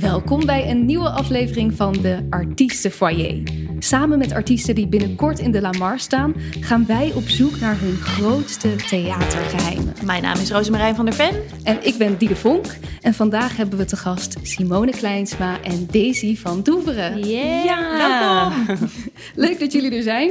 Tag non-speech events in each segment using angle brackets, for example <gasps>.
Welkom bij een nieuwe aflevering van de Artiestenfoyer. Samen met artiesten die binnenkort in de Lamar staan, gaan wij op zoek naar hun grootste theatergeheimen. Mijn naam is Rosemarijn van der Ven. En ik ben Diede Vonk. En vandaag hebben we te gast Simone Kleinsma en Daisy van Doeveren. Yeah. Ja, <laughs> Leuk dat jullie er zijn.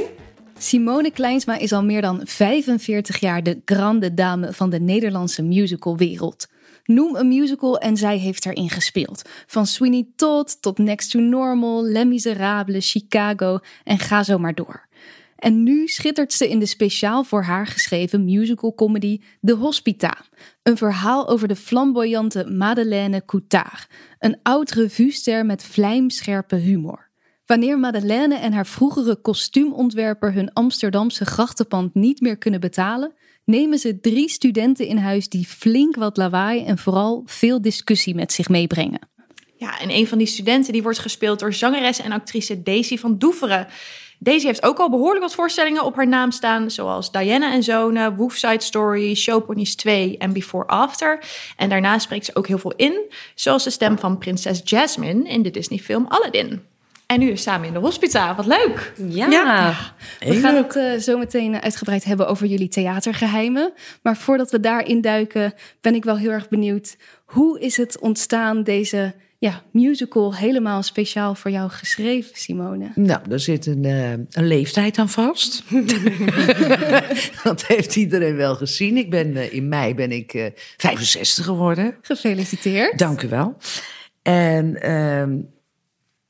Simone Kleinsma is al meer dan 45 jaar de grande dame van de Nederlandse musicalwereld. Noem een musical en zij heeft erin gespeeld. Van Sweeney Todd tot Next to Normal, Les Miserables, Chicago en ga zo maar door. En nu schittert ze in de speciaal voor haar geschreven musical comedy De Hospita. Een verhaal over de flamboyante Madeleine Coutard, een oud revuester met vlijmscherpe humor. Wanneer Madeleine en haar vroegere kostuumontwerper hun Amsterdamse grachtenpand niet meer kunnen betalen, nemen ze drie studenten in huis die flink wat lawaai en vooral veel discussie met zich meebrengen. Ja, en een van die studenten die wordt gespeeld door zangeres en actrice Daisy van Doeveren. Daisy heeft ook al behoorlijk wat voorstellingen op haar naam staan, zoals Diana en Zonen, Wolfside Story, Showponies 2 en Before After. En daarna spreekt ze ook heel veel in, zoals de stem van prinses Jasmine in de Disney-film Aladdin. En nu dus samen in de hospita. Wat leuk. Ja. We gaan het uh, zo meteen uitgebreid hebben over jullie theatergeheimen. Maar voordat we daarin duiken, ben ik wel heel erg benieuwd. Hoe is het ontstaan, deze ja, musical, helemaal speciaal voor jou geschreven, Simone? Nou, daar zit een, uh, een leeftijd aan vast. <laughs> dat heeft iedereen wel gezien. Ik ben, uh, in mei ben ik uh, 65 geworden. Gefeliciteerd. Dank u wel. En ehm,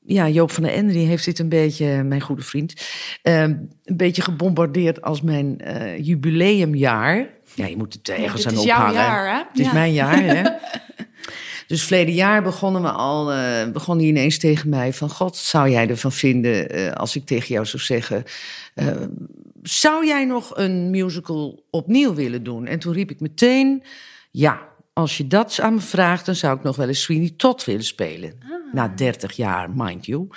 ja, Joop van der Ende die heeft dit een beetje, mijn goede vriend, uh, een beetje gebombardeerd als mijn uh, jubileumjaar. Ja, je moet het ergens ja, aan. Het is jouw jaar, hè? Het is mijn jaar, hè? <laughs> Dus verleden jaar begonnen we al, uh, begon hij ineens tegen mij van... God, zou jij ervan vinden uh, als ik tegen jou zou zeggen... Uh, zou jij nog een musical opnieuw willen doen? En toen riep ik meteen, ja, als je dat aan me vraagt... dan zou ik nog wel eens Sweeney Todd willen spelen. Na 30 jaar, mind you.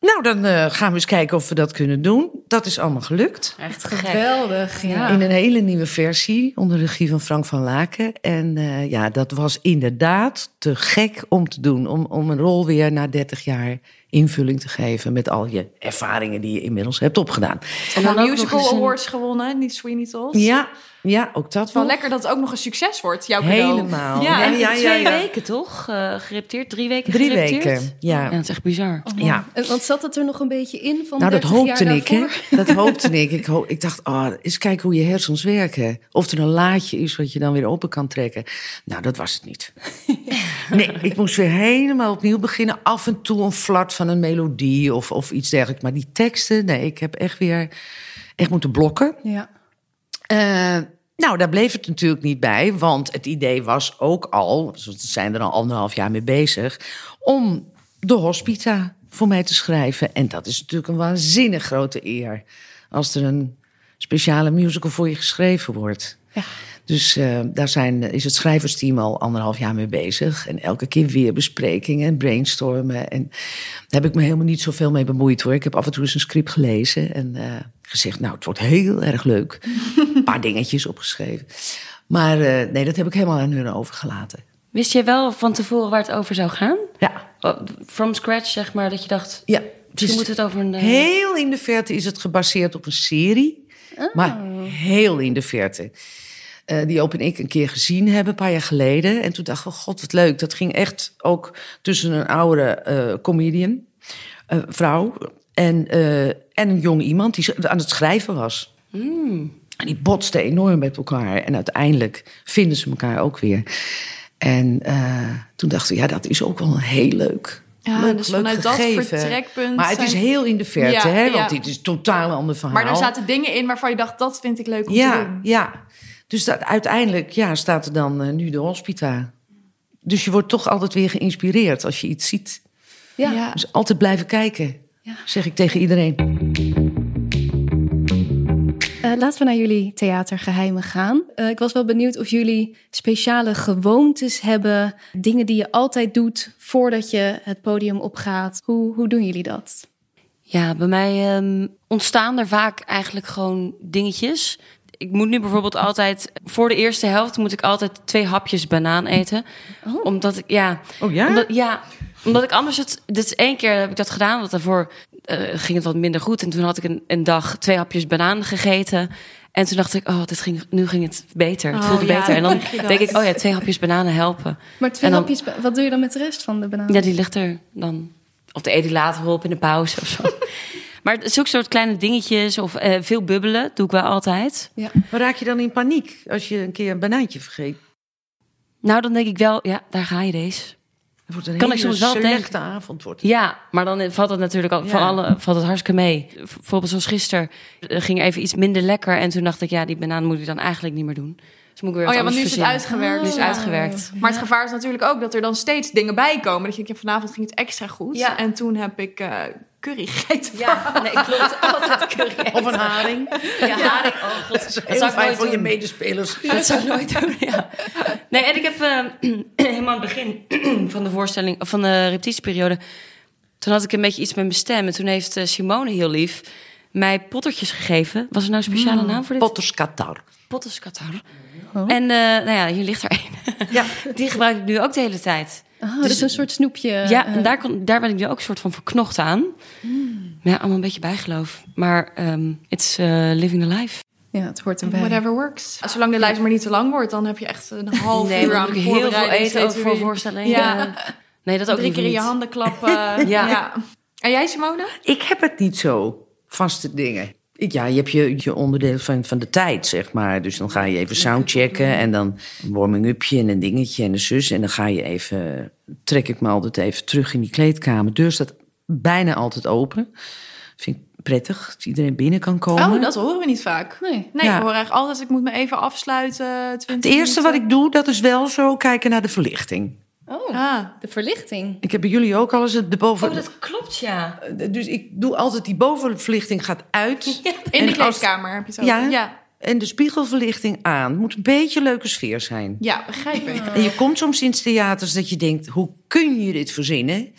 Nou, dan uh, gaan we eens kijken of we dat kunnen doen. Dat is allemaal gelukt. Echt geweldig, ja. In een hele nieuwe versie, onder regie van Frank van Laken. En uh, ja, dat was inderdaad te gek om te doen. Om, om een rol weer na 30 jaar invulling te geven met al je ervaringen die je inmiddels hebt opgedaan. En dan musical awards gewonnen, niet Sweeney Todd. Ja, ja, ook dat wel. lekker dat het ook nog een succes wordt, jouw Helemaal. Ja, ja, ja, ja, twee ja, weken toch? Uh, gerepeteerd, drie weken Drie weken, ja. ja. Dat is echt bizar. Oh, ja. Want zat het er nog een beetje in van Nou, dat hoopte ik, hè? Dat <laughs> hoopte ik. Ik, ho ik dacht, oh, eens kijken hoe je hersens werken. Of er een laadje is wat je dan weer open kan trekken. Nou, dat was het niet. <laughs> nee, ik moest weer helemaal opnieuw beginnen. Af en toe een flat van een melodie of, of iets dergelijks. Maar die teksten, nee, ik heb echt weer echt moeten blokken. Ja. Uh, nou, daar bleef het natuurlijk niet bij, want het idee was ook al, we zijn er al anderhalf jaar mee bezig, om de hospita voor mij te schrijven. En dat is natuurlijk een waanzinnig grote eer als er een speciale musical voor je geschreven wordt. Ja. Dus uh, daar zijn, is het schrijversteam al anderhalf jaar mee bezig. En elke keer weer besprekingen en brainstormen. En daar heb ik me helemaal niet zoveel mee bemoeid hoor. Ik heb af en toe eens een script gelezen en uh, gezegd, nou, het wordt heel erg leuk. <laughs> een paar dingetjes opgeschreven. Maar uh, nee, dat heb ik helemaal aan hun overgelaten. Wist jij wel van tevoren waar het over zou gaan? Ja. From scratch, zeg maar, dat je dacht... Ja. Misschien moet het over een... Heel in de verte is het gebaseerd op een serie. Oh. Maar heel in de verte. Uh, die Joop en ik een keer gezien hebben, een paar jaar geleden. En toen dacht ik, oh god, wat leuk. Dat ging echt ook tussen een oude uh, comedian, uh, vrouw... En, en een jong iemand die aan het schrijven was. Mm. En die botsten enorm met elkaar. En uiteindelijk vinden ze elkaar ook weer. En toen dachten we, ja, dat is ook wel heel leuk. Ja, leuk, dus leuk vanuit gegeven. dat vertrekpunt. Maar het is heel in de verte, Ja, hè? ja. Want dit is totaal een ander verhaal. Maar er zaten dingen in waarvan je dacht, dat vind ik leuk om te Ja, doen. ja. Dus dat, uiteindelijk ja, staat er dan uh, nu de hospita. Dus je wordt toch altijd weer geïnspireerd als je iets ziet. Ja. Ja. Dus altijd blijven kijken, Ja. zeg ik tegen iedereen. Uh, laten we naar jullie theatergeheimen gaan. Uh, ik was wel benieuwd of jullie speciale gewoontes hebben. Dingen die je altijd doet voordat je het podium opgaat. Hoe, hoe doen jullie dat? Ja, bij mij um, ontstaan er vaak eigenlijk gewoon dingetjes. Ik moet nu bijvoorbeeld altijd... Voor de eerste helft moet ik altijd twee hapjes banaan eten. Oh. Omdat ik, ja... Oh ja? Omdat, ja, Omdat ik anders het... Dit is één keer heb ik dat gedaan, want daarvoor eh, ging het wat minder goed. En toen had ik een, een dag twee hapjes banaan gegeten. En toen dacht ik, oh, dit ging, nu ging het beter. Het Oh, voelde ja, beter. En dan denk ik, oh ja, twee hapjes bananen helpen. Maar twee dan- hapjes, wat doe je dan met de rest van de banaan? Ja, die ligt er dan. Of de later op in de pauze of zo. <laughs> maar zulke soort kleine dingetjes of eh, veel bubbelen doe ik wel altijd. Ja. Maar raak je dan in paniek als je een keer een banaantje vergeet? Nou, dan denk ik wel, ja, daar ga je deze. Het wordt een Kan ik hele soms wel denken. avond. Wordt. het. Ja, maar dan valt het natuurlijk al, van Ja. alle valt het hartstikke mee. Bijvoorbeeld zoals gisteren eh, ging even iets minder lekker en toen dacht ik, ja, die banaan moet ik dan eigenlijk niet meer doen. Dus moet ik weer Oh ja, want nu is het uitgewerkt. Nu is het Ja. uitgewerkt. Maar het gevaar is natuurlijk ook dat er dan steeds dingen bij komen. Dat je denkt, ja, vanavond ging het extra goed. Ja. En toen heb ik eh, curry gegeten. Ja, nee, ik klopt altijd curry. Of een haring. Ja, haring. Oh, god. Dat zou ik nooit voor je medespelers. <laughs> Dat zou ik nooit doen, ja. Nee, en ik heb eh, <clears throat> helemaal aan het begin <clears throat> van de voorstelling, of van de repetitieperiode, toen had ik een beetje iets met mijn stem. En toen heeft eh, Simone heel lief mij pottertjes gegeven. Was er nou een speciale naam voor dit? Potterskatar. Potterskatar. Oh. En eh, nou ja, hier ligt er één. Ja. <laughs> Die gebruik ik nu ook de hele tijd. Oh, dat is een soort snoepje. ja, eh, en daar, kon, daar ben ik nu ook een soort van verknocht aan. Ja, allemaal een beetje bijgeloof. Maar ehm it's eh, living the life. ja, het hoort erbij. Whatever works. Zolang de lijst maar niet te lang wordt, dan heb je echt een <laughs> half nee, uur aan heel veel eten ook Steeds voor voorstellingen. Ja. Nee, dat ook Drie keer in je handen klappen. <laughs> Ja. ja. En jij, Simone? Ik heb het niet zo, vaste dingen. Ja, je hebt je, je onderdeel van, van de tijd, zeg maar. Dus dan ga je even soundchecken en dan een warming-upje en een dingetje en een zus. En dan ga je even, trek ik me altijd even terug in die kleedkamer. Deur staat bijna altijd open. Vind ik prettig, dat iedereen binnen kan komen. Oh, dat horen we niet vaak. Nee. Nee, Ja. ik hoor eigenlijk altijd, ik moet me even afsluiten. 20 Het eerste wat ik doe, dat is wel zo kijken naar de verlichting. Oh, Ah. de verlichting. Ik heb bij jullie ook al eens het de boven... Oh, dat klopt, ja. Dus ik doe altijd die bovenverlichting gaat uit. <laughs> In de als- kleedkamer heb je het Ja. Ja. En de spiegelverlichting aan. Moet een beetje een leuke sfeer zijn. ja, begrijp ik. En je komt soms in theaters dat je denkt, hoe kun je dit verzinnen?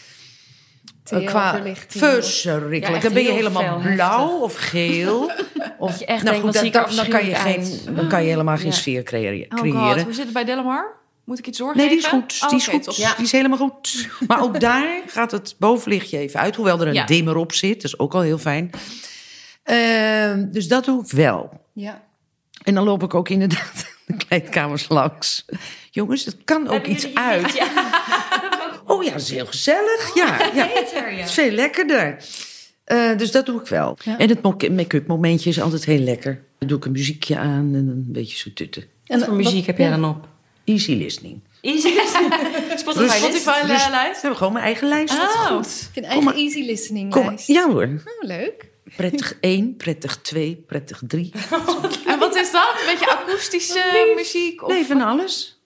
Eh, Qua TL-verlichting. verschrikkelijk. Ja, dan ben je helemaal blauw heftig. of geel. <laughs> Of, je echt nou wat dan, dan, kan je geen, dan kan je helemaal geen Ja. sfeer creëren. Oh god, hoe zit het bij Delamar? Moet ik iets doorgeven? Nee, die is goed. Oh, die is goed. top. Die is helemaal goed. <laughs> Maar ook daar gaat het bovenlichtje even uit. Hoewel er een Ja. dimmer op zit. Dat is ook al heel fijn. Ehm, dus dat doe ik wel. Ja. En dan loop ik ook inderdaad <laughs> de kleedkamers langs. Jongens, het kan ook iets uit. <laughs> Oh ja, dat is heel gezellig. Ja, ja. het is veel lekkerder. Eh, dus dat doe ik wel. Ja. En het make-up momentje is altijd heel lekker. Dan doe ik een muziekje aan en een beetje zo tutten. En Wat voor muziek heb jij ja. dan op? Easy listening. Easy Spotify. <laughs> Spotify Dus- lijst. We hebben gewoon mijn eigen lijst. Oh. Een eigen easy listening Kom, lijst. ja hoor. Oh, leuk. Prettig 1, prettig 2, prettig 3. <laughs> En wat is dat? Een beetje akoestische muziek? Of... Nee, van alles.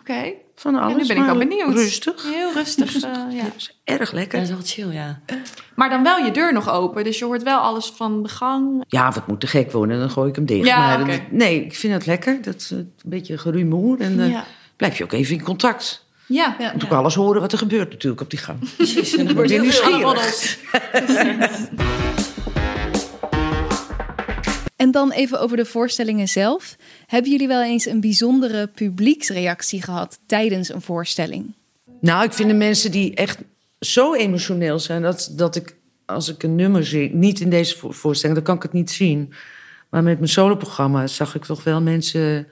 Oké. Van alles. nu ben ik wel benieuwd. Rustig. Heel rustig, <laughs> eh, ja. Dat is erg lekker. Dat is wel chill, ja. Maar dan wel je deur nog open. Dus je hoort wel alles van de gang. Ja, het moet te gek worden, dan gooi ik hem dicht. Ja, maar dat- nee, ik vind het lekker. Dat is een beetje gerumoer. En eh, Ja. blijf je ook even in contact. Ja. Ja. Moet ook alles horen wat er gebeurt natuurlijk op die gang. Precies. En dan word je <laughs> nieuwsgierig. <laughs> En dan even over de voorstellingen zelf. Hebben jullie wel eens een bijzondere publieksreactie gehad tijdens een voorstelling? Nou, ik vind de mensen die echt zo emotioneel zijn... dat, dat ik, als ik een nummer zie, niet in deze vo- voorstelling... dan kan ik het niet zien. Maar met mijn soloprogramma zag ik toch wel mensen...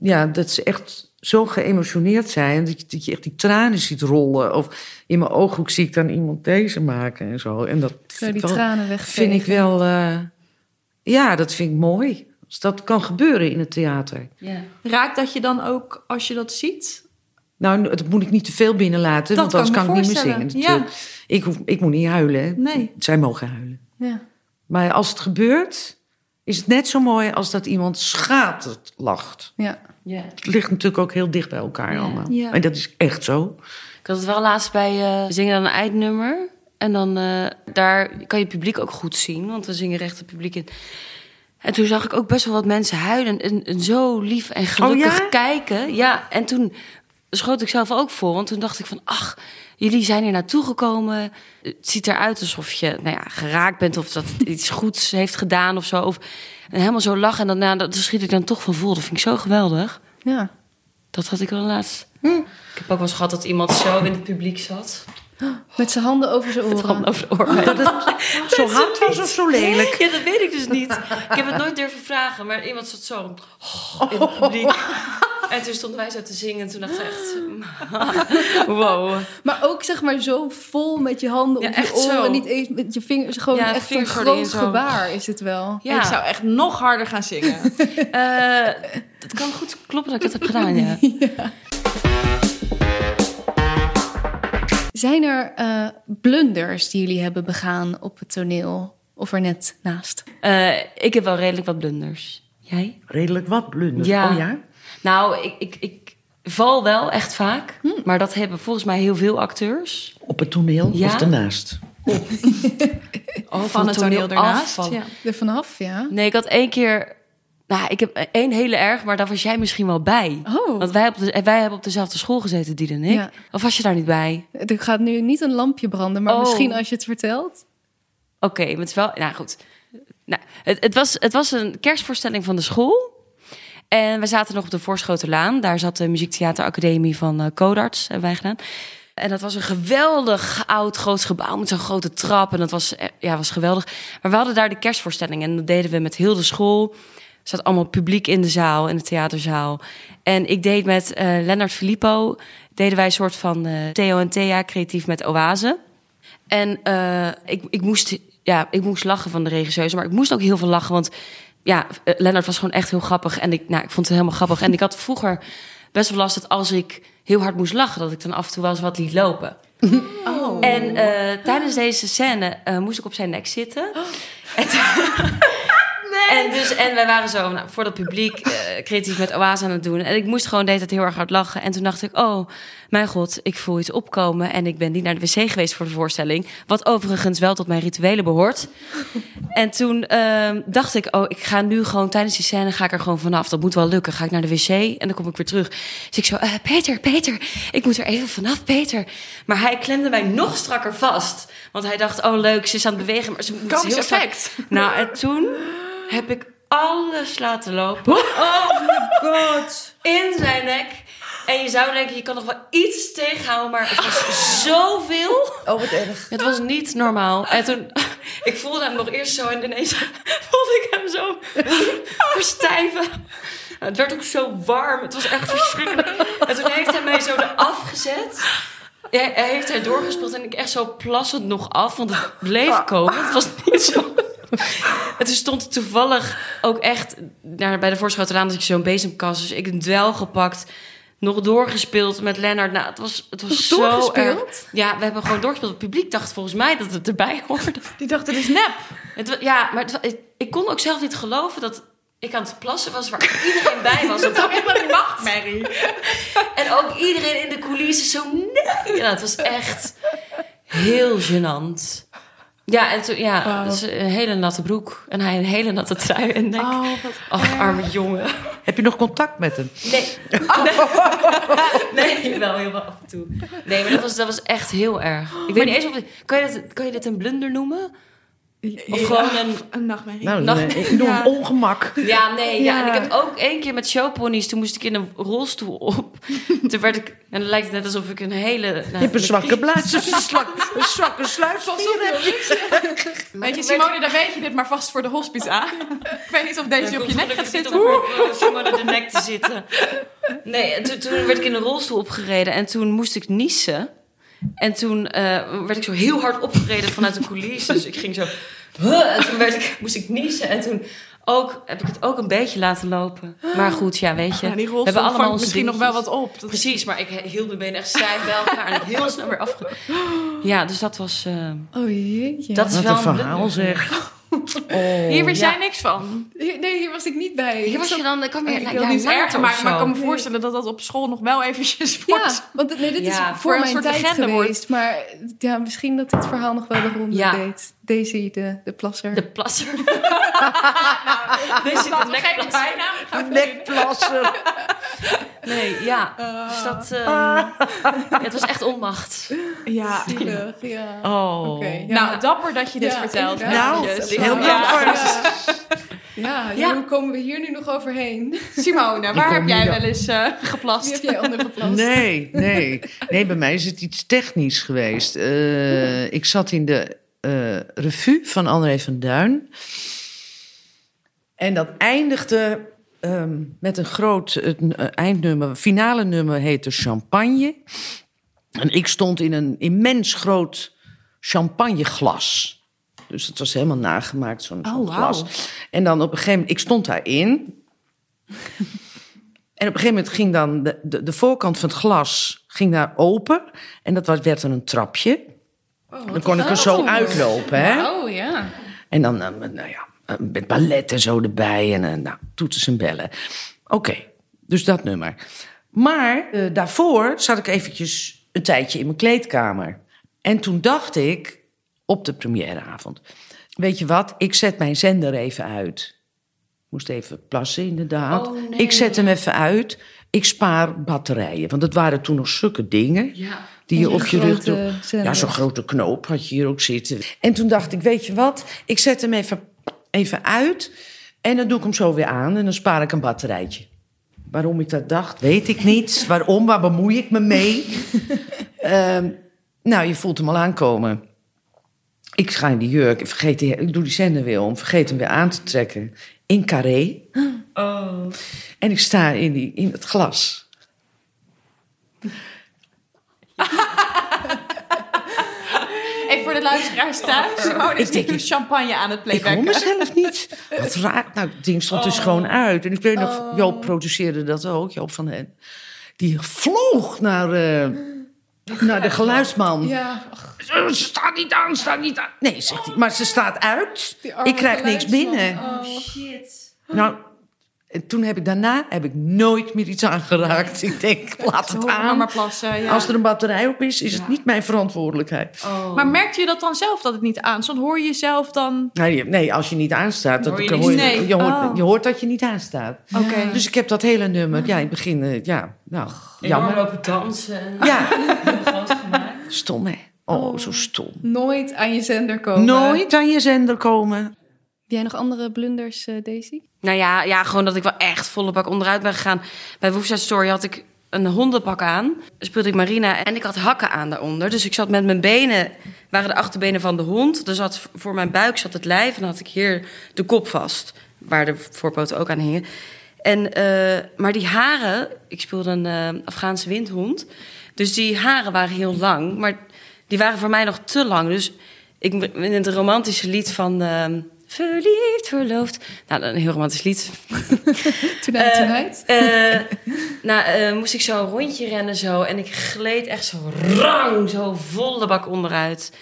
ja, dat ze echt zo geëmotioneerd zijn... dat je, dat je echt die tranen ziet rollen. Of in mijn ooghoek zie ik dan iemand deze maken en zo. En dat Zo die wel- tranen weg. vind ik wel... eh, ja, dat vind ik mooi. Als dat kan gebeuren in het theater. Ja. Raakt dat je dan ook, als je dat ziet? Nou, dat moet ik niet te veel binnenlaten, Dat want anders kan ik niet meer zingen. voorstellen. natuurlijk. Ik, hoef, ik moet niet huilen. hè. Nee. Zij mogen huilen. Ja. Maar als het gebeurt, is het net zo mooi als dat iemand schaterd lacht. Ja. ja. Het ligt natuurlijk ook heel dicht bij elkaar Ja. allemaal. Ja. En dat is echt zo. Ik had het wel laatst bij... eh, we zingen dan een eindnummer. En dan eh, daar kan je het publiek ook goed zien. Want we zingen recht het publiek in. En toen zag ik ook best wel wat mensen huilen. En, en zo lief en gelukkig ja? kijken. Ja, en toen schoot ik zelf ook voor. Want toen dacht ik van... Ach, jullie zijn hier naartoe gekomen. Het ziet eruit alsof je nou ja, geraakt bent. Of dat het iets goeds heeft gedaan of zo. Of, en helemaal zo lachen. En dan, nou, dat schiet ik dan toch van vol. Dat vind ik zo geweldig. ja. Dat had ik wel laatst. Ik heb ook wel eens gehad dat iemand zo in het publiek zat. <gasps> Met zijn handen over zijn oren. kwam over de oren. <laughs> Zo hard was of zo lelijk? Ja, dat weet ik dus niet. Ik heb het nooit durven vragen, maar iemand zat zo in het publiek. <laughs> En toen stonden wij zo te zingen en toen dacht ik echt... <gasps> Wow. Maar ook zeg maar zo vol met je handen Ja, op je echt oren. zo. Niet eens met je vingers. Gewoon Ja, echt een groot zo. gebaar is het wel. Ja, Ik zou echt nog harder gaan zingen. <laughs> eh, het kan goed kloppen dat ik dat heb gedaan, ja. Zijn er eh, blunders die jullie hebben begaan op het toneel? Of er net naast? Eh, ik heb wel redelijk wat blunders. Jij? Redelijk wat blunders. Ja. Oh ja? Nou, ik, ik, ik val wel echt vaak. Hm. Maar dat hebben volgens mij heel veel acteurs. Op het toneel Ja. of daarnaast? Oh, <laughs> Van het toneel ernaast. afvallen. Ja. Er vanaf, ja. Nee, ik had één keer... Nou, ik heb één hele erg, maar daar was jij misschien wel bij. Oh, Want wij, hebben op de- wij hebben op dezelfde school gezeten, die en ik. Ja. Of was je daar niet bij? er gaat nu niet een lampje branden, maar Oh. misschien als je het vertelt. Oké, maar het is wel... Nou, goed. Nou, het, het, was, het was een kerstvoorstelling van de school. En we zaten nog op de Voorschotenlaan. Daar zat de Muziektheateracademie van eh Codarts, hebben wij gedaan. En dat was een geweldig oud groot gebouw met zo'n grote trap. En dat was, eh, ja, was geweldig. Maar we hadden daar de kerstvoorstelling. En dat deden we met heel de school. Zat allemaal publiek in de zaal, in de theaterzaal. En ik deed met eh Lennart Filippo... deden wij een soort van eh, Theo en Thea creatief met Oase. En eh, ik, ik, moest, ja, ik moest lachen van de regisseuse, maar ik moest ook heel veel lachen. Want ja, Lennart was gewoon echt heel grappig. En ik, nou, ik vond het helemaal grappig. En ik had vroeger best wel last dat als ik heel hard moest lachen, dat ik dan af en toe wel eens wat liet lopen. <laughs> Oh. En tijdens deze scène moest ik op zijn nek zitten. <gasps> En, en, dus, en wij waren zo nou, voor dat publiek eh, creatief met oase aan het doen. En ik moest gewoon de hele tijd heel erg hard lachen. En toen dacht ik, oh, mijn god, ik voel iets opkomen. En ik ben niet naar de wc geweest voor de voorstelling. Wat overigens wel tot mijn rituelen behoort. <laughs> En toen ehm, dacht ik, oh, ik ga nu gewoon tijdens die scène ga ik er gewoon vanaf. Dat moet wel lukken. Ga ik naar de wc en dan kom ik weer terug. Dus ik zo, eh, Peter, Peter, ik moet er even vanaf, Peter. Maar hij klemde mij nog strakker vast. Want hij dacht, oh leuk, ze is aan het bewegen. Maar ze moet Komisch heel strak- effect. <laughs> Nou, en toen heb ik alles laten lopen. Oh god. In zijn nek. En je zou denken, je kan nog wel iets tegenhouden, maar het was <laughs> zoveel. Oh, wat erg. Het was niet normaal. En toen, <laughs> ik voelde hem nog eerst zo en ineens <laughs> voelde ik hem zo verstijven. Het werd ook zo warm. Het was echt verschrikkelijk. En toen heeft hij mij zo eraf gezet. Ja, hij heeft er doorgespeeld en ik echt zo plassend nog af, want het bleef komen. Het was niet zo. Toen stond toevallig ook echt naar, bij de Voorschotenlaan dat ik zo'n bezemkast. Dus ik een dwel gepakt, nog doorgespeeld met Lennart. Nou, het was, het was zo Doorgespeeld? erg. Ja, we hebben gewoon doorgespeeld. Het publiek dacht volgens mij dat het erbij hoorde. Die dacht, het is nep. Het, ja, maar het ik, ik kon ook zelf niet geloven dat ik aan het plassen was waar iedereen bij was. Het toch echt een nachtmerrie. En ook iedereen in de coulissen zo nee. Ja, het was echt heel gênant. Ja, en toen, ja, dus een hele natte broek. En hij een hele natte trui en nek. Oh, wat Ach, arme jongen. Heb je nog contact met hem? Nee. Nee, <laughs> nee wel heel wel af en toe. Nee, maar dat was, dat was echt heel erg. Ik weet niet eens of... Kan je, dit, kan je dit een blunder noemen? Of gewoon een... een nachtmerrie. Nou, Nog- nee, ik noem Ja. hem ongemak. Ja, nee. Ja. Ja. En ik heb ook één keer met showponies, toen moest ik in een rolstoel op. <laughs> Toen werd ik, en dan lijkt het net alsof ik een hele... Nou, Je hebt een zwakke blaas, een zwakke, <laughs> een zwakke sluitspier heb je. <laughs> Weet je, Simone, dan weet je dit maar vast voor de hospice Ik weet niet of deze op je nek gaat zitten. Om op Simone de nek te zitten. Nee, en toen, toen werd ik in een rolstoel opgereden en toen moest ik niezen. En toen eh, werd ik zo heel hard opgereden vanuit de coulissen. Dus ik ging zo... "Huh," En toen werd ik, moest ik niezen. En toen ook, heb ik het ook een beetje laten lopen. Maar goed, ja, weet je. Ja, die we hebben allemaal misschien nog wel wat op. Dat Precies, maar ik hield mijn benen echt stijf bij elkaar en heel snel weer afge... <gasps> Ja, dus dat was... eh, Oh jeetje. dat is Wat wel een verhaal zeg. Oh. <laughs> Hier wist Ja. jij niks van. Hier- Nee, hier was ik niet bij. Hier was je dan, je Ik niet erger of maken, maar ik kan me voorstellen dat dat op school nog wel eventjes Ja, wordt. want nee, dit Ja, is voor voor een mijn soort tijd geweest. wordt. Maar ja, misschien dat dit verhaal nog wel de ronde Ja. deed. Daisy, de, de plasser. De plasser. <laughs> Deze Laten we de nekplasser. <laughs> Nee, ja. Dus dat... eh, ja, <laughs> het was echt onmacht. Ja. Zielig, ja. Oh. Ja. Nou, dapper dat je dit Ja, vertelt. Nou, Netjes. heel Ja. dapper. Ja. Ja, Ja. hoe komen we hier nu nog overheen? <laughs> Simone, waar heb jij wel eens eh, Wie geplast? heb jij ondergeplast? Nee, nee. Nee, bij mij is het iets technisch geweest. Eh, ik zat in de eh, revue van André van Duin. En dat eindigde ehm, met een groot eh, eindnummer. Finale nummer heette Champagne. En ik stond in een immens groot champagneglas. Dus het was helemaal nagemaakt, zo'n Oh, glas. En dan op een gegeven moment, ik stond daarin. <laughs> En op een gegeven moment ging dan de, de, de voorkant van het glas ging daar open. En dat was, werd dan een trapje. dan kon ik er zo uitlopen. Hè? Oh ja. En dan, eh, nou ja, met ballet en zo erbij. En eh, nou, toeters en bellen. Oké, dus dat nummer. Maar eh, daarvoor zat ik eventjes een tijdje in mijn kleedkamer. En toen dacht ik, op de premièreavond... Weet je wat, ik zet mijn zender even uit. Moest even plassen, inderdaad. Oh, nee. Ik zet hem even uit. Ik spaar batterijen. Want het waren toen nog zulke dingen... Ja. die je op je rug... Ja, zo'n grote knoop had je hier ook zitten. En toen dacht ik, weet je wat? Ik zet hem even, even uit. En dan doe ik hem zo weer aan. En dan spaar ik een batterijtje. Waarom ik dat dacht, weet ik niet. <laughs> Waarom, waar bemoei ik me mee? <laughs> Ehm, nou, je voelt hem al aankomen. Ik ga in die jurk, ik, vergeet die, ik doe die zender weer om, vergeet hem weer aan te trekken. In carré. <gasps> Oh. En ik sta in, die, in het glas. <laughs> De luisteraars thuis. Simone <laughs> is Ik denk- nu champagne aan het Ik hoor playbacken. mezelf niet. <laughs> Wat raar. Nou, het ding stond dus gewoon uit. En ik weet nog, Joop produceerde dat ook, Joop van hen. Die vloog naar, eh, naar de geluidsman. Ja, Ze staat niet aan, staat niet aan. Nee, zegt hij. Maar ze staat uit. Ik krijg niks binnen. Oh. Shit. Nou, en toen heb ik daarna heb ik nooit meer iets aangeraakt. Ik denk, <laughs> laat het aan. maar plassen, ja. Als er een batterij op is, is het niet mijn verantwoordelijkheid. Oh. Maar merkte je dat dan zelf dat het niet aanstond? Hoor je jezelf dan... Nee, nee, als je niet aanstaat, dat, Hoor je dan hoor je, Nee. je, hoort, Oh. je hoort dat je niet aanstaat. Oké. Dus ik heb dat hele nummer, ja, in het begin, eh, ja, nou, Enorm jammer. lopen dansen. en Ja, <laughs> stom hè. Oh, zo stom. Nooit aan je zender komen. Nooit aan je zender komen. Jij nog andere blunders, eh, Daisy? Nou ja, ja, gewoon dat ik wel echt volle bak onderuit ben gegaan. Bij Woofside Story had ik een hondenpak aan. Speelde ik Marina en ik had hakken aan daaronder. Dus ik zat met mijn benen, waren de achterbenen van de hond. Er zat voor mijn buik zat het lijf en dan had ik hier de kop vast. Waar de voorpoten ook aan hingen. En, eh, maar die haren, ik speelde een eh, Afghaanse windhond. Dus die haren waren heel lang, maar die waren voor mij nog te lang. Dus ik in het romantische lied van Verliefd, verloofd. Nou, een heel romantisch lied. <laughs> Tonight, Eh, tonight. Eh, <laughs> nou, eh, moest ik zo een rondje rennen zo. En ik gleed echt zo rang, zo volle bak onderuit.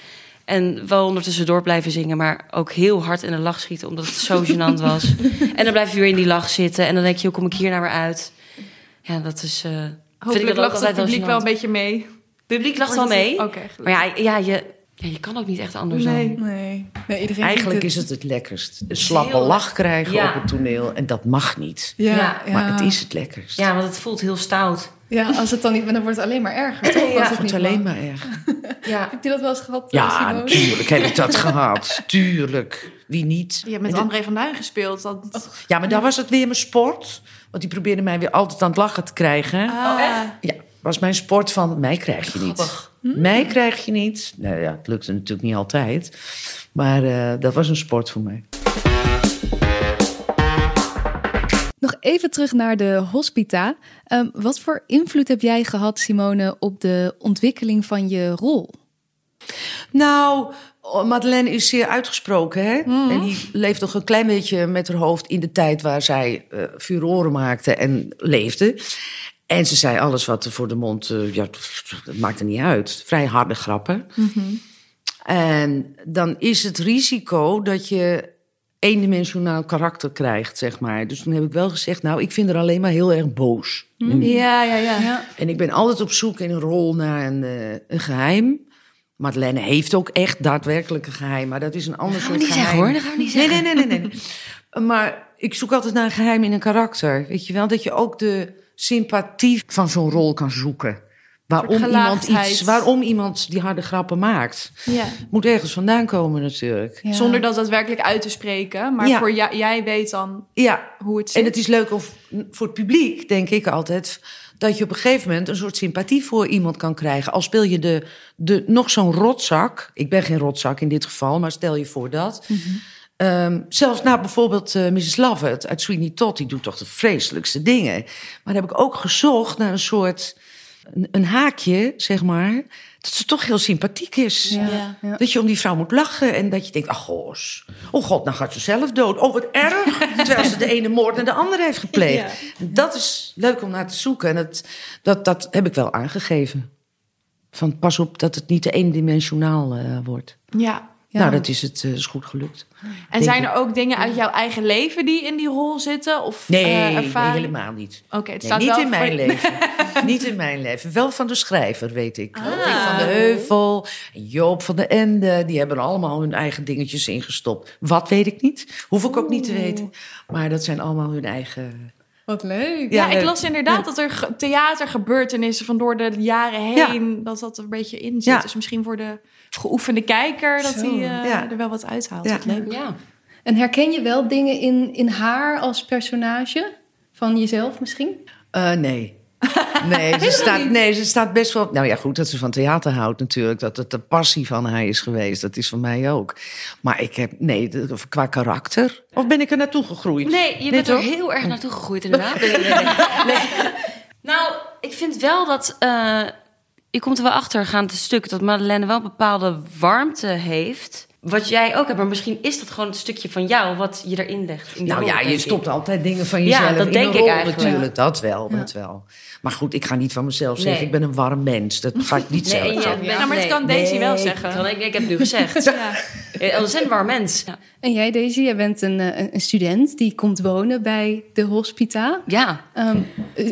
En wel ondertussen door blijven zingen, maar ook heel hard in de lach schieten, omdat het zo <laughs> gênant was. en dan blijf je weer in die lach zitten en dan denk je, hoe kom ik hier nou weer uit? Ja, dat is. eh vind ik Hopelijk dat lacht het publiek wel een beetje mee. Publiek lacht wel mee. Oké. Maar ja, ja, je, ja, je kan ook niet echt anders Nee. dan. Nee. nee iedereen Eigenlijk vindt is het het lekkerst. Een slappe heel lach krijgen Ja. op het toneel. En dat mag niet. Ja, Maar het is het lekkerst. Ja, want het voelt heel stout. Ja, als het dan niet... Dan wordt het alleen maar erger, <laughs> toch? Ja, Als Het het wordt niet alleen mag. maar erg. <laughs> Ja. Heb je dat wel eens gehad, eh, Ja, Simone? natuurlijk heb ik dat <laughs> gehad. Tuurlijk. Wie niet? Je hebt met André van Duin gespeeld. Dat... Ja, maar daar was het weer mijn sport. Want die probeerde mij weer altijd aan het lachen te krijgen. Ah. Ja, was mijn sport van mij krijg je niet. Grappig. Mij krijg je niet. Nou ja, het lukte natuurlijk niet altijd. Maar eh, dat was een sport voor mij. Nog even terug naar de hospita. Ehm, wat voor invloed heb jij gehad, Simone, op de ontwikkeling van je rol? Nou, Madeleine is zeer uitgesproken, hè? Mhm. En die leeft nog een klein beetje met haar hoofd in de tijd waar zij eh furoren maakte en leefde. En ze zei alles wat er voor de mond, eh, ja, dat maakte niet uit. Vrij harde grappen. Mhm. En dan is het risico dat je eendimensionaal karakter krijgt, zeg maar. Dus toen heb ik wel gezegd, nou, ik vind haar alleen maar heel erg boos. Ja, ja, ja. Ja. En ik ben altijd op zoek in een rol naar een, eh, een geheim. Madeleine heeft ook echt daadwerkelijk een geheim, maar dat is een ander gaan we soort niet geheim. zeggen, hoor. Dat gaan we niet nee, zeggen. nee, nee, nee, nee. maar ik zoek altijd naar een geheim in een karakter. Weet je wel, dat je ook de sympathie van zo'n rol kan zoeken. waarom iemand, iets, waarom iemand die harde grappen maakt. Ja. Moet ergens vandaan komen natuurlijk. Ja. Zonder dat daadwerkelijk uit te spreken. Maar Ja. voor jij, jij weet dan Ja, hoe het zit. en het is leuk of, voor het publiek, denk ik altijd... dat je op een gegeven moment een soort sympathie voor iemand kan krijgen. Al speel je de, de, nog zo'n rotzak... ik ben geen rotzak in dit geval, maar stel je voor dat... Ehm, zelfs nou bijvoorbeeld eh, Mrs. Lovett uit Sweeney Todd... die doet toch de vreselijkste dingen. Maar heb ik ook gezocht naar een soort... een, een haakje, zeg maar... dat ze toch heel sympathiek is. Ja. Ja. Dat je om die vrouw moet lachen en dat je denkt, ach goos. Oh god, nou gaat ze zelf dood. Oh, wat erg. <laughs> Terwijl ze de ene moord en de andere heeft gepleegd. Dat is leuk om naar te zoeken. En dat, dat, dat heb ik wel aangegeven. Van pas op dat het niet te eendimensionaal eh, wordt. Ja. Ja. Nou, dat is het eh, is goed gelukt. En zijn ik. er ook dingen uit jouw eigen leven die in die rol zitten? Of Nee, eh, nee, ervaring? helemaal niet. Oké, het Nee, staat niet wel in mijn leven. <laughs> niet in mijn leven. Wel van de schrijver, weet ik. Ah. Dick van de Heuvel, Joop van de Ende. Die hebben allemaal hun eigen dingetjes ingestopt. Wat weet ik niet. Hoef ik ook niet te weten. Maar dat zijn allemaal hun eigen... Wat leuk. Ja, Ja, ik las inderdaad dat er ge- theatergebeurtenissen van door de jaren heen, dat dat er een beetje in zit. Ja. Dus misschien voor de geoefende kijker, dat hij eh, ja. er wel wat uithaalt. Ja. Wat leuk. Ja. En herken je wel dingen in, in haar als personage? Van jezelf misschien? Eh, nee. Nee ze, staat, nee, ze staat best wel... Nou ja, goed dat ze van theater houdt natuurlijk. Dat het de passie van haar is geweest. Dat is van mij ook. Maar ik heb... Nee, qua karakter. Of ben ik er naartoe gegroeid? Nee, je bent er heel erg naartoe gegroeid, inderdaad. <laughs> Nee. Nou, ik vind wel dat. eh, je komt er wel achter, gaand het stuk, dat Madeleine wel een bepaalde warmte heeft. Wat jij ook hebt, maar misschien is dat gewoon een stukje van jou wat je erin legt. In Nou rol, ja, je stopt altijd dingen van Ja, jezelf dat in denk ik eigenlijk. natuurlijk. Dat wel, dat wel. Maar goed, ik ga niet van mezelf zeggen, Nee. ik ben een warm mens. Dat ga ik niet <laughs> Nee, zeggen. bent- Nou, maar dat nee. kan Daisy wel Nee. zeggen. Kan ik, ik heb het nu gezegd. <laughs> Ja. Eh, Dat is een warm mens. Ja. En jij, Daisy, jij bent een, eh, een student die komt wonen bij de hospita. ja. Ehm,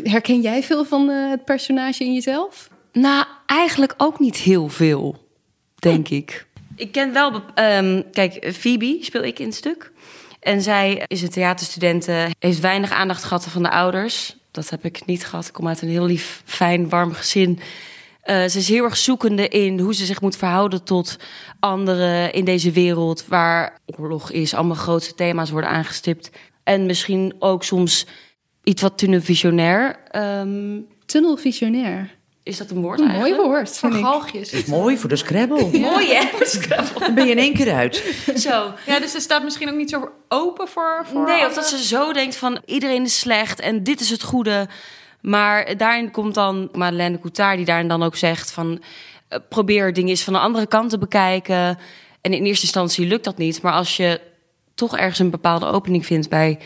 herken jij veel van eh, het personage in jezelf? Nou, eigenlijk ook niet heel veel, denk ik. Ik ken wel... ehm, kijk, Phoebe speel ik in het stuk. En zij is een theaterstudente, heeft weinig aandacht gehad van de ouders. Dat heb ik niet gehad. Ik kom uit een heel lief, fijn, warm gezin. Eh, ze is heel erg zoekende in hoe ze zich moet verhouden tot anderen in deze wereld... waar oorlog is, allemaal grootste thema's worden aangestipt. En misschien ook soms iets wat. Ehm Tunnelvisionair. Is dat een woord Een eigenlijk? mooi woord, Voor ik. galgjes. Mooi voor de Scrabble. <laughs> Mooi, hè? Dan ben je in één keer uit. <laughs> Zo. Ja, dus ze staat misschien ook niet zo open voor... voor Nee, of dat ze zo denkt van iedereen is slecht en dit is het goede. Maar daarin komt dan Madeleine Coutard die daarin dan ook zegt van... eh, probeer dingen eens van de andere kant te bekijken. En in eerste instantie lukt dat niet. Maar als je toch ergens een bepaalde opening vindt bij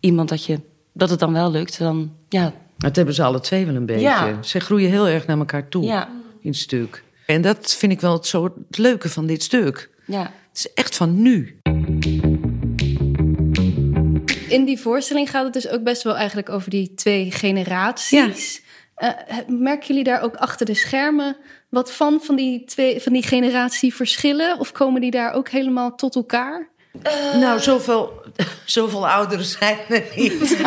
iemand dat, je, dat het dan wel lukt... dan ja, Dat hebben ze alle twee wel een beetje. Ja. Ze groeien heel erg naar elkaar toe ja, in het stuk. En dat vind ik wel het, zo, het leuke van dit stuk. ja. Het is echt van nu. In die voorstelling gaat het dus ook best wel eigenlijk over die twee generaties. Eh, merken jullie daar ook achter de schermen wat van, van die, twee, van die generatieverschillen? Of komen die daar ook helemaal tot elkaar? Nou, zoveel, <laughs> zoveel ouderen zijn er niet.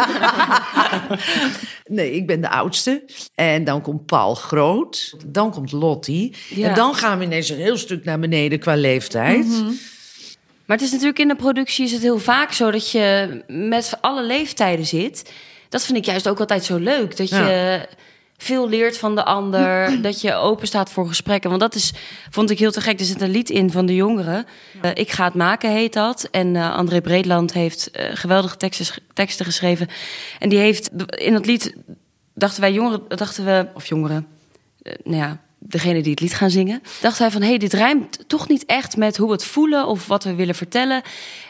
<laughs> nee, ik ben de oudste. En dan komt Paul Groot. Dan komt Lottie. Ja. En dan gaan we ineens een heel stuk naar beneden qua leeftijd. Maar het is natuurlijk in de productie is het heel vaak zo dat je met alle leeftijden zit. Dat vind ik juist ook altijd zo leuk. Dat je veel leert van de ander. <clears throat> dat je open staat voor gesprekken. Want dat is, vond ik heel te gek. Er zit een lied in van de jongeren. Eh, ik ga het maken heet dat. En eh, André Breedland heeft eh, geweldige teksten, teksten geschreven. En die heeft in dat lied dachten wij jongeren, dachten we, of jongeren, nou ja, degene die het lied gaan zingen, dacht hij van, hé, hey, dit rijmt toch niet echt met hoe we het voelen of wat we willen vertellen.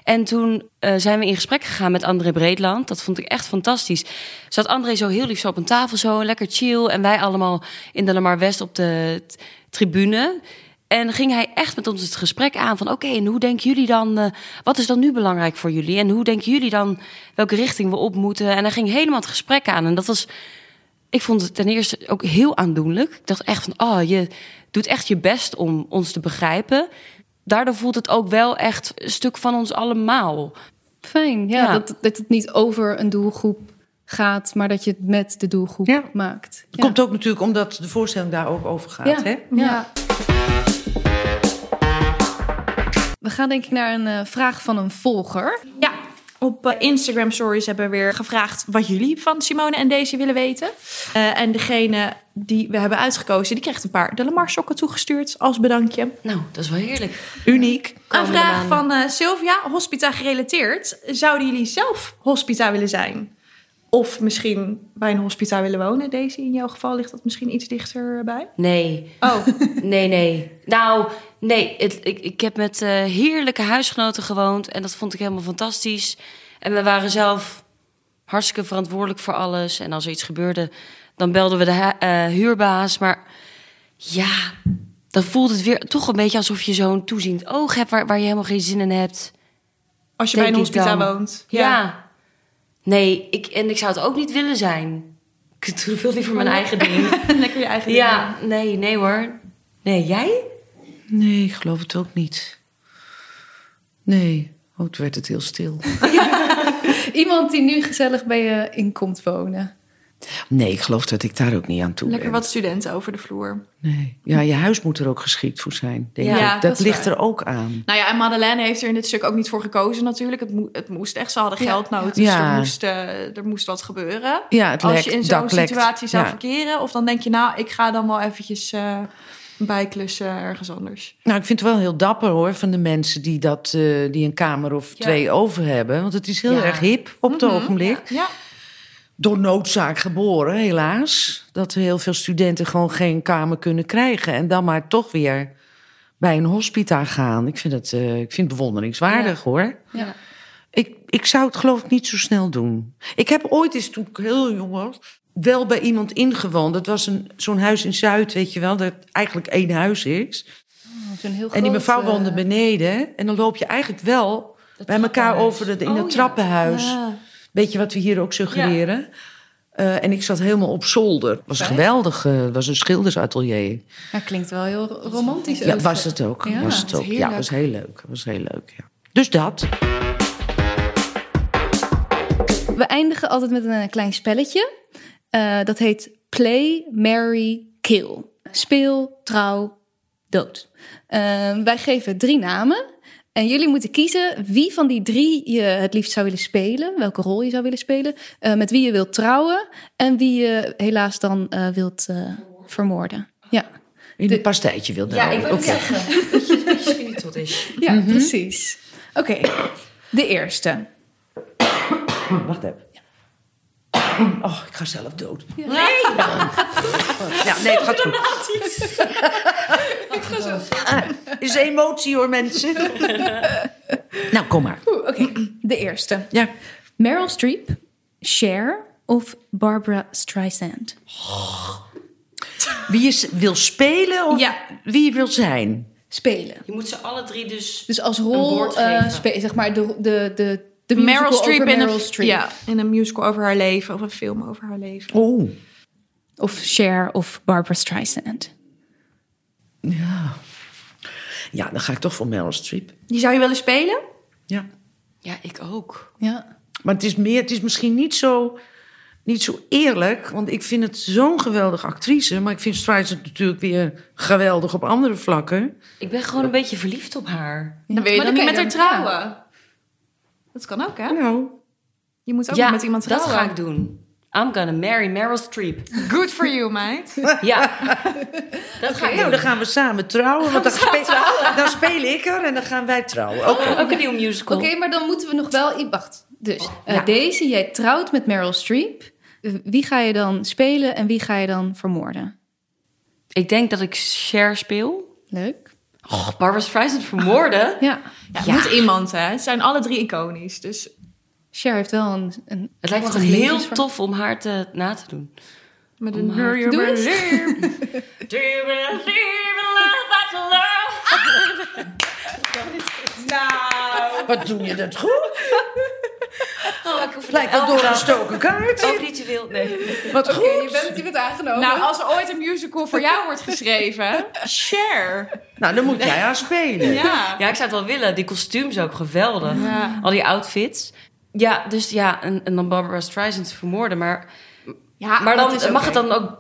En toen eh, zijn we in gesprek gegaan met André Breedland. Dat vond ik echt fantastisch. Zat André zo heel lief zo op een tafel, zo lekker chill. En wij allemaal in de Lamar West op de tribune. En ging hij echt met ons het gesprek aan van... oké, en hoe denken jullie dan... eh, wat is dan nu belangrijk voor jullie? En hoe denken jullie dan welke richting we op moeten? En hij ging helemaal het gesprek aan. En dat was... Ik vond het ten eerste ook heel aandoenlijk. Ik dacht echt van, oh, je doet echt je best om ons te begrijpen. Daardoor voelt het ook wel echt een stuk van ons allemaal. Fijn, ja, Ja. Dat, dat het niet over een doelgroep gaat, maar dat je het met de doelgroep Ja. maakt. Het komt ook natuurlijk omdat de voorstelling daar ook over gaat. Ja. Hè? Ja. We gaan denk ik naar een eh, vraag van een volger. Ja, op eh, Instagram Stories hebben we weer gevraagd wat jullie van Simone en Daisy willen weten. Eh, en degene die we hebben uitgekozen, die krijgt een paar de Lamar sokken toegestuurd als bedankje. Nou, dat is wel heerlijk. Uniek. Een vraag maanden. van eh, Sylvia, hospita gerelateerd. Zouden jullie zelf hospita willen zijn? Of misschien bij een hospita willen wonen, Daisy? In jouw geval ligt dat misschien iets dichterbij. Nee, Oh, <laughs> nee, nee. Nou, nee. Het, ik, ik heb met eh, heerlijke huisgenoten gewoond. En dat vond ik helemaal fantastisch. En we waren zelf hartstikke verantwoordelijk voor alles. En als er iets gebeurde, dan belden we de eh, huurbaas. Maar ja, dan voelt het weer toch een beetje alsof je zo'n toeziend oog hebt... waar, waar je helemaal geen zin in hebt. als je bij een hospita woont. Ja. Nee, ik, en ik zou het ook niet willen zijn. Ik doe veel liever mijn eigen ding. <laughs> Lekker je eigen ding Ja, nee, nee hoor. Nee, jij? Nee, ik geloof het ook niet. Nee. Oh, toen werd het heel stil. <laughs> Iemand die nu gezellig bij je in komt wonen. Nee, ik geloof dat ik daar ook niet aan toe Lekker ben. wat studenten over de vloer. Nee. Ja, je huis moet er ook geschikt voor zijn. Denk Ja, dat ligt waar. er ook aan. Nou ja, en Madeleine heeft er in dit stuk ook niet voor gekozen natuurlijk. Het, mo- het moest echt, ze hadden Ja. geldnood, dus Ja. er, moest, eh, er moest wat gebeuren. Ja, het Als lekt, je in zo'n situatie zou Ja. verkeren, of dan denk je, nou, ik ga dan wel eventjes eh, bijklussen ergens anders. Nou, ik vind het wel heel dapper hoor van de mensen die, dat, eh, die een kamer of Ja. twee over hebben. Want het is heel Ja. erg hip op het Mhm. ogenblik. Ja, Door noodzaak geboren, helaas. Dat heel veel studenten gewoon geen kamer kunnen krijgen. En dan maar toch weer bij een hospita gaan. Ik vind het, eh, ik vind het bewonderingswaardig hoor. Ja. Ik, ik zou het geloof ik niet zo snel doen. Ik heb ooit eens, toen ik heel jong was, wel bij iemand ingewoond. Dat was een, zo'n huis in Zuid, weet je wel, dat eigenlijk één huis is. Zo'n heel En die mevrouw eh, woonde beneden. En dan loop je eigenlijk wel bij elkaar over de, in Oh, het trappenhuis. Ja. Weet je wat we hier ook suggereren? Eh, en ik zat helemaal op zolder. Het was geweldig. eh, Het was een schildersatelier. Ja, klinkt wel heel romantisch. Ja, was het ook. Ja, was het ook. Ja, was heel leuk. Was heel leuk ja. Dus dat. We eindigen altijd met een klein spelletje. Eh, dat heet Play, Marry, Kill. Speel, trouw, dood. Wij geven drie namen. En jullie moeten kiezen wie van die drie je het liefst zou willen spelen. Welke rol je zou willen spelen. eh, met wie je wilt trouwen. En wie je helaas dan eh, wilt eh, vermoorden. Ja, In De- een pastijtje wilde Ja, houden. ik wil zeggen. <laughs> Dat je een beetje spiritueel is. ja precies. Oké, de eerste. Wacht even. <clears throat> Oh, ik ga zelf dood. Nee! <laughs> Ja, nee, het gaat goed. <laughs> Ah, is emotie hoor, mensen. <laughs> nou, kom maar. Oeh, Oké, de eerste. Ja. Meryl Streep, Cher of Barbara Streisand? Wie je wil spelen of Ja. wie je wil zijn? Spelen. Je moet ze alle drie dus... Dus als Een rol woord eh geven. zeg maar de, de, de, de Meryl Streep, in, Meryl een, Streep. Ja, in een musical over haar leven of een film over haar leven. Oh. Of Cher of Barbara Streisand. Ja. Ja, dan ga ik toch voor Meryl Streep. Die zou je willen spelen? Ja. Ja, ik ook. Ja. Maar het is, meer, het is misschien niet zo, niet zo eerlijk. Want ik vind het zo'n geweldige actrice. Maar ik vind Streisand natuurlijk weer geweldig op andere vlakken. Ik ben gewoon een beetje verliefd op haar. Dan wil je Maar dan niet met haar trouwen. Dat kan ook, hè? Nou, Je moet ook ja, met iemand dat trouwen. ga ik doen. I'm gonna marry Meryl Streep. Good for you, meid. <laughs> Ja, dat ga ik nou, dan gaan we samen trouwen. Want dan, speel, dan speel ik er en dan gaan wij trouwen. Oké. Ook een nieuw musical. Oké, maar dan moeten we nog wel... Wacht, dus eh, Ja. deze, jij trouwt met Meryl Streep. Eh, Wie ga je dan spelen en wie ga je dan vermoorden? Ik denk dat ik Cher speel. Leuk. Oh, Barbara Streisand vermoorden? <laughs> Ja, Ja, moet iemand, hè? Ze zijn alle drie iconisch. Dus Cher heeft wel een... een Het lijkt me heel tof om haar te, na te doen. met een Doe. <laughs> Do you believe in love love? <laughs> Nou. Wat doe je dat goed? <laughs> Oh, ik hoef Lijkt wel door een stoken kaart. Ook ritueel, nee. Wat Oké, goed. je bent, je bent aangenomen. Nou, als er ooit een musical voor jou wordt geschreven, share. Nou, dan moet jij haar spelen. Ja. Ja, ik zou het wel willen. Die kostuums ook geweldig. Ja. Al die outfits. Ja, dus ja, en, en dan Barbara Streisand vermoorden. Maar, Ja, maar dat dan mag het dan ook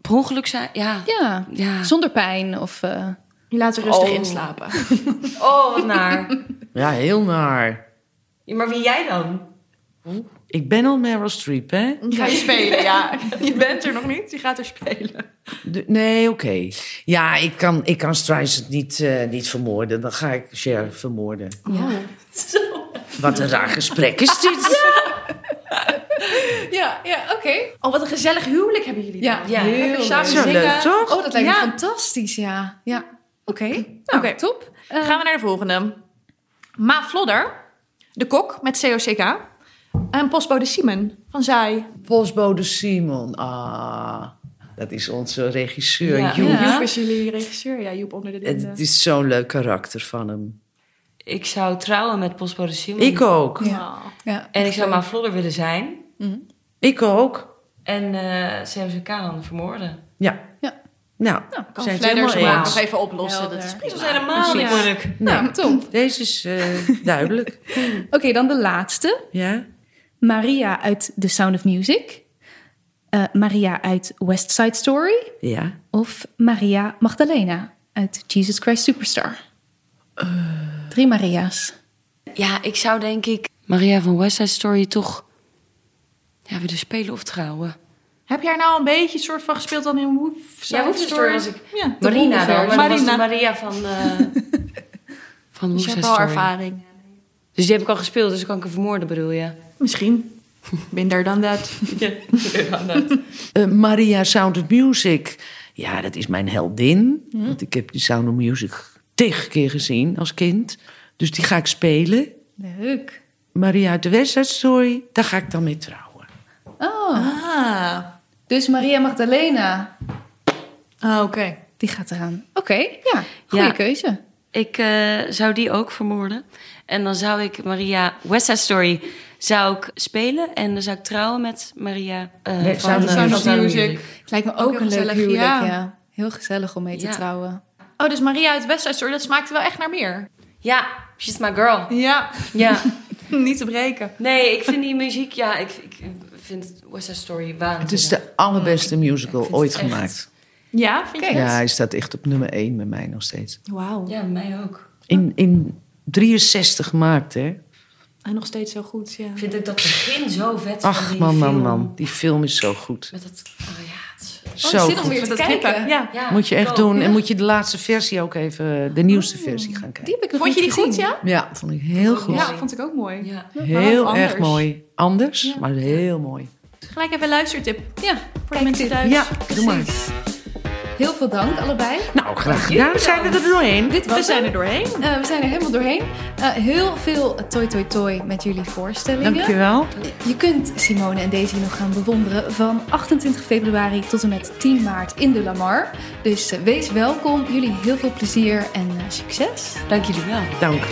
per ongeluk zijn? Ja. Ja, Ja. zonder pijn of... eh, Je laat er rustig Oh. inslapen. <laughs> Oh, wat naar. Ja, heel naar. Ja, maar wie jij dan? Ik ben al Meryl Streep, hè? Ga je <laughs> spelen, ja. Je bent er nog niet, je gaat er spelen. De- nee, oké. Ja, ik kan, ik kan Streisand niet, eh, niet vermoorden. Dan ga ik Cher vermoorden. Ja. Wat een raar gesprek is dit. <laughs> Ja, ja, oké. Oh, wat een gezellig huwelijk hebben jullie Ja, dan. Ja, heel samen Zo zingen. leuk, toch? Oh, dat lijkt me Ja. fantastisch, ja. Ja, oké. <clears throat> Nou, Oké. top. Eh, Gaan we naar de volgende. Ma Flodder, de kok met COCK. En postbode Simon van Zij. Postbode Simon. Ah, dat is onze regisseur, Ja. Joep. Ja. Joep is jullie regisseur. Ja, Joep onder de linden. Het is zo'n leuk karakter van hem. Ik zou trouwen met postbode Simon. Ik ook. Ja. Oh. ja. En ik zou maar Vlodder willen zijn. Ik ook. En eh CMCK dan vermoorden. Ja. Ja. Nou, Kan zijn het nog even oplossen. Helder. Dat is Dat prima. is helemaal niet moeilijk. Nou, top. Deze is eh, <laughs> duidelijk. Oké, dan de laatste. Ja? Maria uit The Sound of Music. Eh, Maria uit West Side Story. Ja. Of Maria Magdalena uit Jesus Christ Superstar. Drie Maria's. Ja, ik zou denk ik Maria van West Side Story toch ja, willen spelen of trouwen. Heb jij nou een beetje soort van gespeeld dan in Woof Ja, Story was ik- Ja, Marina dan, maar dat was de Marina. Maria van, eh <laughs> van Dus West je hebt ervaring. Dus die heb ik al gespeeld, dus dan kan ik hem vermoorden bedoel je? Misschien. Minder dan dat. <laughs> <laughs> Eh, Maria Sound of Music. Ja, dat is mijn heldin. Want ik heb die Sound of Music tegen keer gezien als kind. Dus die ga ik spelen. Leuk. Maria uit de West Side Story, daar ga ik dan mee trouwen. Oh, Ah. Dus Maria Magdalena. Ah, oké. Die gaat eraan. Oké, ja. Goeie Ja. keuze. Ik eh, zou die ook vermoorden. En dan zou ik Maria West Side Story zou ik spelen. En dan zou ik trouwen met Maria eh, Met van, Sound of eh, van Music. Music. Lijkt me ook, Ook een leuk gezellig, huwelijk, ja. ja. Heel gezellig om mee te Ja. trouwen. Oh, dus Maria uit West Side Story, dat smaakte wel echt naar meer. Ja, she's my girl. Ja. Ja. <laughs> Niet te breken. Nee, ik vind die muziek, ja, ik, ik vind West Side Story waanzinnig. Het is de allerbeste musical vind ooit gemaakt. Ja, vind je Kijk. het? Ja, hij staat echt op nummer 1 bij mij nog steeds. Wauw. Ja, mij ook. In, in 63 gemaakt, hè? En nog steeds zo goed, ja. Vind ik dat begin zo vet van Ach, die man, man, film. man. Die film is zo goed. Met dat, oh ja, Zo ik zit goed. te kijken. knippen. Ja. ja, Moet je echt doen. En moet je de laatste versie ook even, de nieuwste versie gaan kijken. Die heb ik Vond je die goed, ja? Ja, vond ik heel goed. Ja, vond ik ook mooi. Ja. Heel erg anders. mooi. Anders, Ja. maar heel mooi. Gelijk even een luistertip Ja, voor de mensen thuis. Ja, doe maar. Heel veel dank allebei. Nou, graag gedaan. Zijn we er doorheen? Dit We zijn er doorheen. Eh, we zijn er helemaal doorheen. Eh, heel veel toi toi toi met jullie voorstellingen. Dankjewel. Je kunt Simone en Daisy nog gaan bewonderen van 28 februari tot en met 10 maart in de Lamar. Dus eh, wees welkom. Jullie heel veel plezier en eh, succes. Dank jullie wel. Dank.